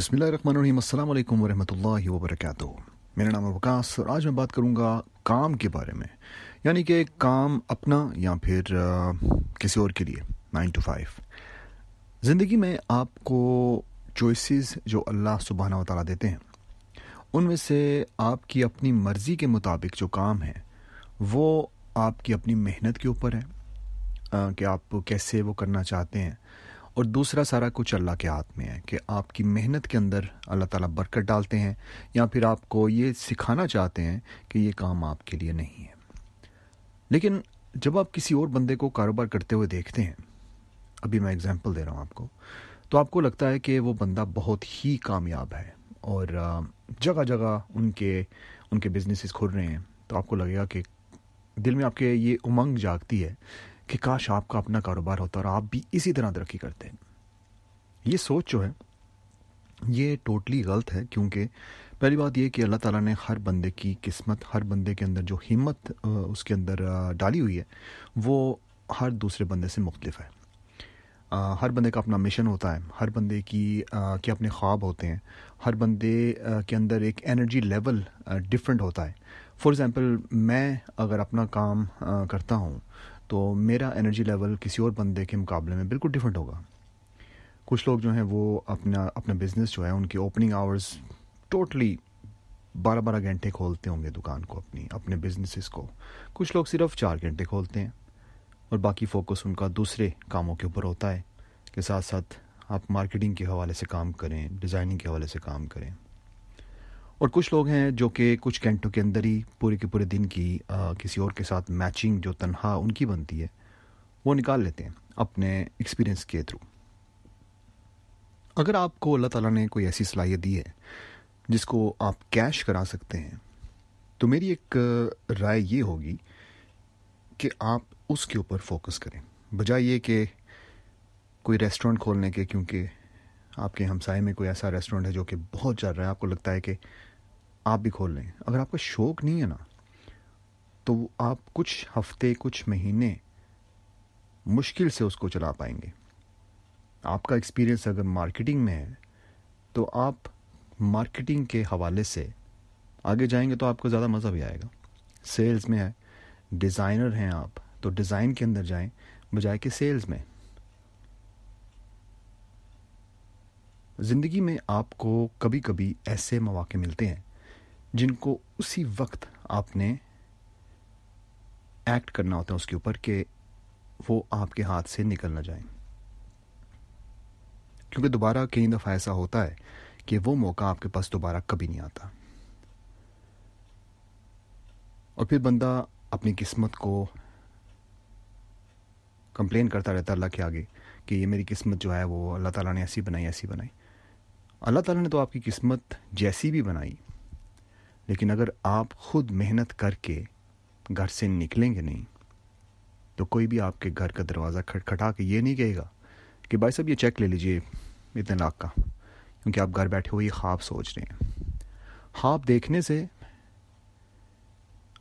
بسم اللہ الرحمن الرحیم، السلام علیکم ورحمۃ اللہ وبرکاتہ۔ میرا نام ہے وکاس اور آج میں بات کروں گا کام کے بارے میں یعنی کہ کام اپنا یا پھر کسی اور کے لیے، نائن ٹو فائیو۔ زندگی میں آپ کو چوائسیز جو اللہ سبحانہ و تعالیٰ دیتے ہیں، ان میں سے آپ کی اپنی مرضی کے مطابق جو کام ہے، وہ آپ کی اپنی محنت کے اوپر ہے۔ کہ آپ کیسے وہ کرنا چاہتے ہیں۔ اور دوسرا سارا کچھ اللہ کے ہاتھ میں ہے کہ آپ کی محنت کے اندر اللہ تعالیٰ برکت ڈالتے ہیں یا پھر آپ کو یہ سکھانا چاہتے ہیں کہ یہ کام آپ کے لیے نہیں ہے۔ لیکن جب آپ کسی اور بندے کو کاروبار کرتے ہوئے دیکھتے ہیں، ابھی میں اگزامپل دے رہا ہوں آپ کو، تو آپ کو لگتا ہے کہ وہ بندہ بہت ہی کامیاب ہے اور جگہ جگہ ان کے ان کے بزنسز کھل رہے ہیں۔ تو آپ کو لگے گا کہ دل میں آپ کے یہ امنگ جاگتی ہے کہ کاش آپ کا اپنا کاروبار ہوتا اور آپ بھی اسی طرح ترقی کرتے۔ ہیں یہ سوچ جو ہے، یہ ٹوٹلی غلط ہے، کیونکہ پہلی بات یہ کہ اللہ تعالیٰ نے ہر بندے کی قسمت، ہر بندے کے اندر جو ہمت اس کے اندر ڈالی ہوئی ہے، وہ ہر دوسرے بندے سے مختلف ہے۔ ہر بندے کا اپنا مشن ہوتا ہے، ہر بندے کی کے اپنے خواب ہوتے ہیں، ہر بندے کے اندر ایک انرجی لیول ڈفرینٹ ہوتا ہے۔ فار ایگزامپل میں اگر اپنا کام کرتا ہوں تو میرا انرجی لیول کسی اور بندے کے مقابلے میں بالکل ڈفرینٹ ہوگا۔ کچھ لوگ جو ہیں وہ اپنا اپنا بزنس جو ہے، ان کی اوپننگ آورز ٹوٹلی بارہ بارہ گھنٹے کھولتے ہوں گے دکان کو اپنی، اپنے بزنسز کو۔ کچھ لوگ صرف چار گھنٹے کھولتے ہیں اور باقی فوکس ان کا دوسرے کاموں کے اوپر ہوتا ہے کہ ساتھ ساتھ آپ مارکیٹنگ کے حوالے سے کام کریں ڈیزائننگ کے حوالے سے کام کریں۔ اور کچھ لوگ ہیں جو کہ کچھ گھنٹوں کے اندر ہی پورے کے پورے دن کی کسی اور کے ساتھ میچنگ جو تنہا ان کی بنتی ہے، وہ نکال لیتے ہیں اپنے ایکسپیرئنس کے تھرو اگر آپ کو اللہ تعالیٰ نے کوئی ایسی صلاحیت دی ہے جس کو آپ کیش کرا سکتے ہیں، تو میری ایک رائے یہ ہوگی کہ آپ اس کے اوپر فوکس کریں۔ بجائے یہ کہ کوئی ریسٹورینٹ کھولنے کے، کیونکہ آپ کے ہمسائے میں کوئی ایسا ریسٹورینٹ ہے جو کہ بہت چل رہا ہے، آپ کو لگتا ہے کہ آپ بھی کھول لیں۔ اگر آپ کا شوق نہیں ہے نا، تو آپ کچھ ہفتے، کچھ مہینے مشکل سے اس کو چلا پائیں گے۔ آپ کا ایکسپیرئنس اگر مارکیٹنگ میں ہے، تو آپ مارکیٹنگ کے حوالے سے آگے جائیں گے تو آپ کو زیادہ مزہ بھی آئے گا۔ سیلز میں ہے ڈیزائنر ہیں آپ، تو ڈیزائن کے اندر جائیں، بجائے کہ سیلز میں۔ زندگی میں آپ کو کبھی کبھی ایسے مواقع ملتے ہیں جن کو اسی وقت آپ نے ایکٹ کرنا ہوتا ہے اس کے اوپر کہ وہ آپ کے ہاتھ سے نکل نہ جائیں۔ کیونکہ دوبارہ کئی دفعہ ایسا ہوتا ہے کہ وہ موقع آپ کے پاس دوبارہ کبھی نہیں آتا۔ اور پھر بندہ اپنی قسمت کو کمپلین کرتا رہتا اللہ کے آگے کہ یہ میری قسمت جو ہے وہ اللہ تعالیٰ نے ایسی بنائی ایسی بنائی۔ اللہ تعالیٰ نے تو آپ کی قسمت جیسی بھی بنائی لیکن اگر آپ خود محنت کر کے گھر سے نکلیں گے نہیں، تو کوئی بھی آپ کے گھر کا دروازہ کھٹکھٹا کے یہ نہیں کہے گا کہ بھائی صاحب یہ چیک لے لیجیے اتنے لاکھ کا، کیونکہ آپ گھر بیٹھے ہوئے خواب سوچ رہے ہیں۔ خواب دیکھنے سے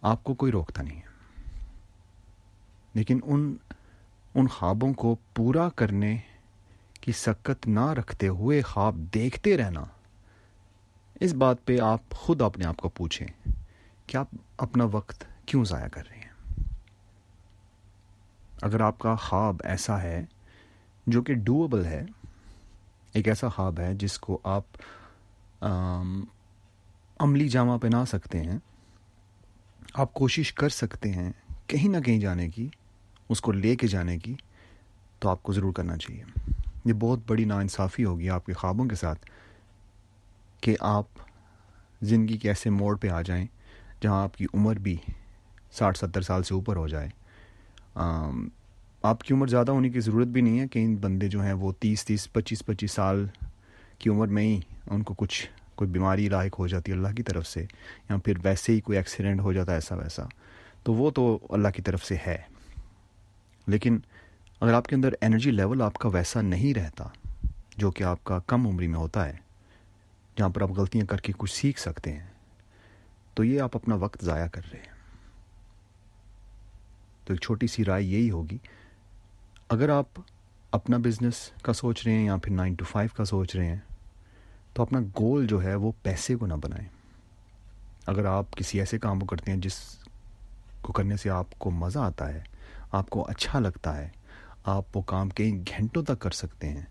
آپ کو کوئی روکتا نہیں ہے۔ لیکن ان ان خوابوں کو پورا کرنے کی سکت نہ رکھتے ہوئے خواب دیکھتے رہنا اس بات پہ آپ خود اپنے آپ کو پوچھیں کہ آپ اپنا وقت کیوں ضائع کر رہے ہیں؟ اگر آپ کا خواب ایسا ہے جو کہ ڈوبل ہے، ایک ایسا خواب ہے جس کو آپ عملی جامع پہنا سکتے ہیں، آپ کوشش کر سکتے ہیں کہیں نہ کہیں جانے کی، اس کو لے کے جانے کی، تو آپ کو ضرور کرنا چاہیے۔ یہ بہت بڑی ناانصافی ہوگی آپ کے خوابوں کے ساتھ۔ کہ آپ زندگی کے ایسے موڑ پہ آ جائیں جہاں آپ کی عمر بھی ساٹھ ستر سال سے اوپر ہو جائے۔ آپ کی عمر زیادہ ہونے کی ضرورت بھی نہیں ہے کہ ان بندے جو ہیں وہ تیس تیس پچیس پچیس سال کی عمر میں ہی ان کو کچھ کوئی بیماری لاحق ہو جاتی ہے اللہ کی طرف سے یا پھر ویسے ہی کوئی ایکسیڈنٹ ہو جاتا ہے ایسا ویسا۔ تو وہ تو اللہ کی طرف سے ہے۔ لیکن اگر آپ کے اندر انرجی لیول آپ کا ویسا نہیں رہتا جو کہ آپ کا کم عمری میں ہوتا ہے جہاں پر آپ غلطیاں کر کے کچھ سیکھ سکتے ہیں، تو یہ آپ اپنا وقت ضائع کر رہے ہیں۔ تو ایک چھوٹی سی رائے یہی ہوگی، اگر آپ اپنا بزنس کا سوچ رہے ہیں یا پھر نائن ٹو فائیو کا سوچ رہے ہیں، تو اپنا گول جو ہے وہ پیسے کو نہ بنائیں۔ اگر آپ کسی ایسے کام کو کرتے ہیں جس کو کرنے سے آپ کو مزہ آتا ہے، آپ کو اچھا لگتا ہے، آپ وہ کام کئی گھنٹوں تک کر سکتے ہیں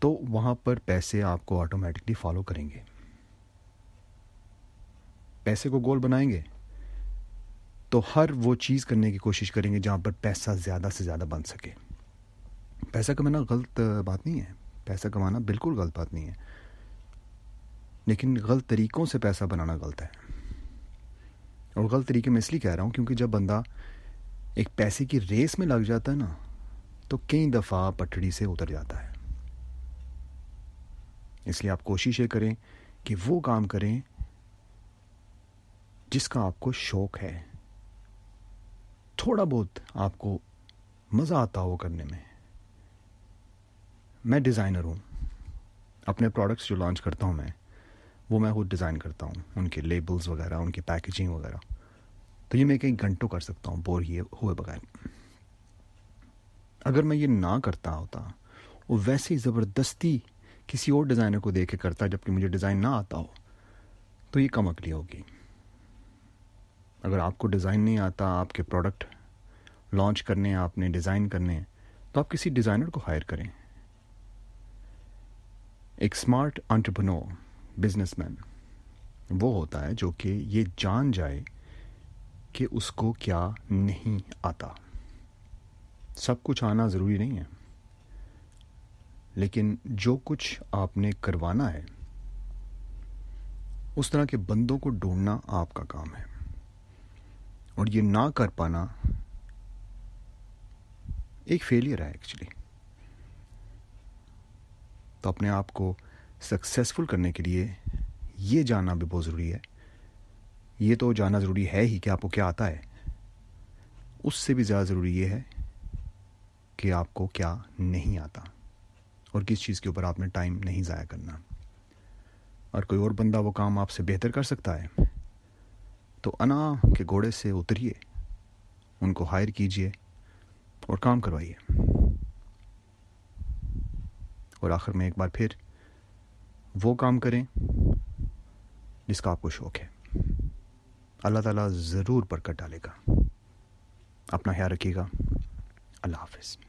تو وہاں پر پیسے آپ کو آٹومیٹکلی فالو کریں گے۔ پیسے کو گول بنائیں گے۔ تو ہر وہ چیز کرنے کی کوشش کریں گے جہاں پر پیسہ زیادہ سے زیادہ بن سکے۔ پیسہ کمانا غلط بات نہیں ہے۔ پیسہ کمانا بالکل غلط بات نہیں ہے۔ لیکن غلط طریقوں سے پیسہ بنانا غلط ہے۔ اور غلط طریقے میں اس لیے کہہ رہا ہوں کیونکہ جب بندہ ایک پیسے کی ریس میں لگ جاتا ہے نا، تو کئی دفعہ پٹڑی سے اتر جاتا ہے۔ اس لیے آپ کوشش یہ کریں کہ وہ کام کریں جس کا آپ کو شوق ہے۔ تھوڑا بہت آپ کو مزہ آتا ہو کرنے میں۔ میں ڈیزائنر ہوں۔ اپنے پروڈکٹس جو لانچ کرتا ہوں میں، وہ میں خود ڈیزائن کرتا ہوں۔ ان کے لیبلز وغیرہ، ان کی پیکیجنگ وغیرہ۔ تو یہ میں کئی گھنٹوں کر سکتا ہوں بور ہی ہوئے بغیر۔ اگر میں یہ نہ کرتا ہوتا، وہ ویسے ہی زبردستی کسی اور ڈیزائنر کو دیکھ کے کرتا جبکہ مجھے ڈیزائن نہ آتا ہو، تو یہ کم اکلی ہوگی۔ اگر آپ کو ڈیزائن نہیں آتا، آپ کے پروڈکٹ لانچ کرنے، آپ نے ڈیزائن کرنے، تو آپ کسی ڈیزائنر کو ہائر کریں۔ ایک اسمارٹ انٹرپنو بزنس مین وہ ہوتا ہے جو کہ یہ جان جائے کہ اس کو کیا نہیں آتا۔ سب کچھ آنا ضروری نہیں ہے۔ لیکن جو کچھ آپ نے کروانا ہے، اس طرح کے بندوں کو ڈھونڈنا آپ کا کام ہے۔ اور یہ نہ کر پانا ایک فیلئر ہے ایکچولی تو اپنے آپ کو سکسیزفل کرنے کے لیے یہ جاننا بھی بہت ضروری ہے۔ یہ تو جاننا ضروری ہے ہی کہ آپ کو کیا آتا ہے۔ اس سے بھی زیادہ ضروری یہ ہے کہ آپ کو کیا نہیں آتا۔ اور کس چیز کے اوپر آپ نے ٹائم نہیں ضائع کرنا؟ اور کوئی اور بندہ وہ کام آپ سے بہتر کر سکتا ہے؟ تو انا کے گھوڑے سے اتریے، ان کو ہائر کیجیے اور کام کروائیے۔ اور آخر میں ایک بار پھر وہ کام کریں جس کا آپ کو شوق ہے۔ اللہ تعالیٰ ضرور برکت ڈالے گا۔ اپنا خیال رکھیے گا۔ اللہ حافظ۔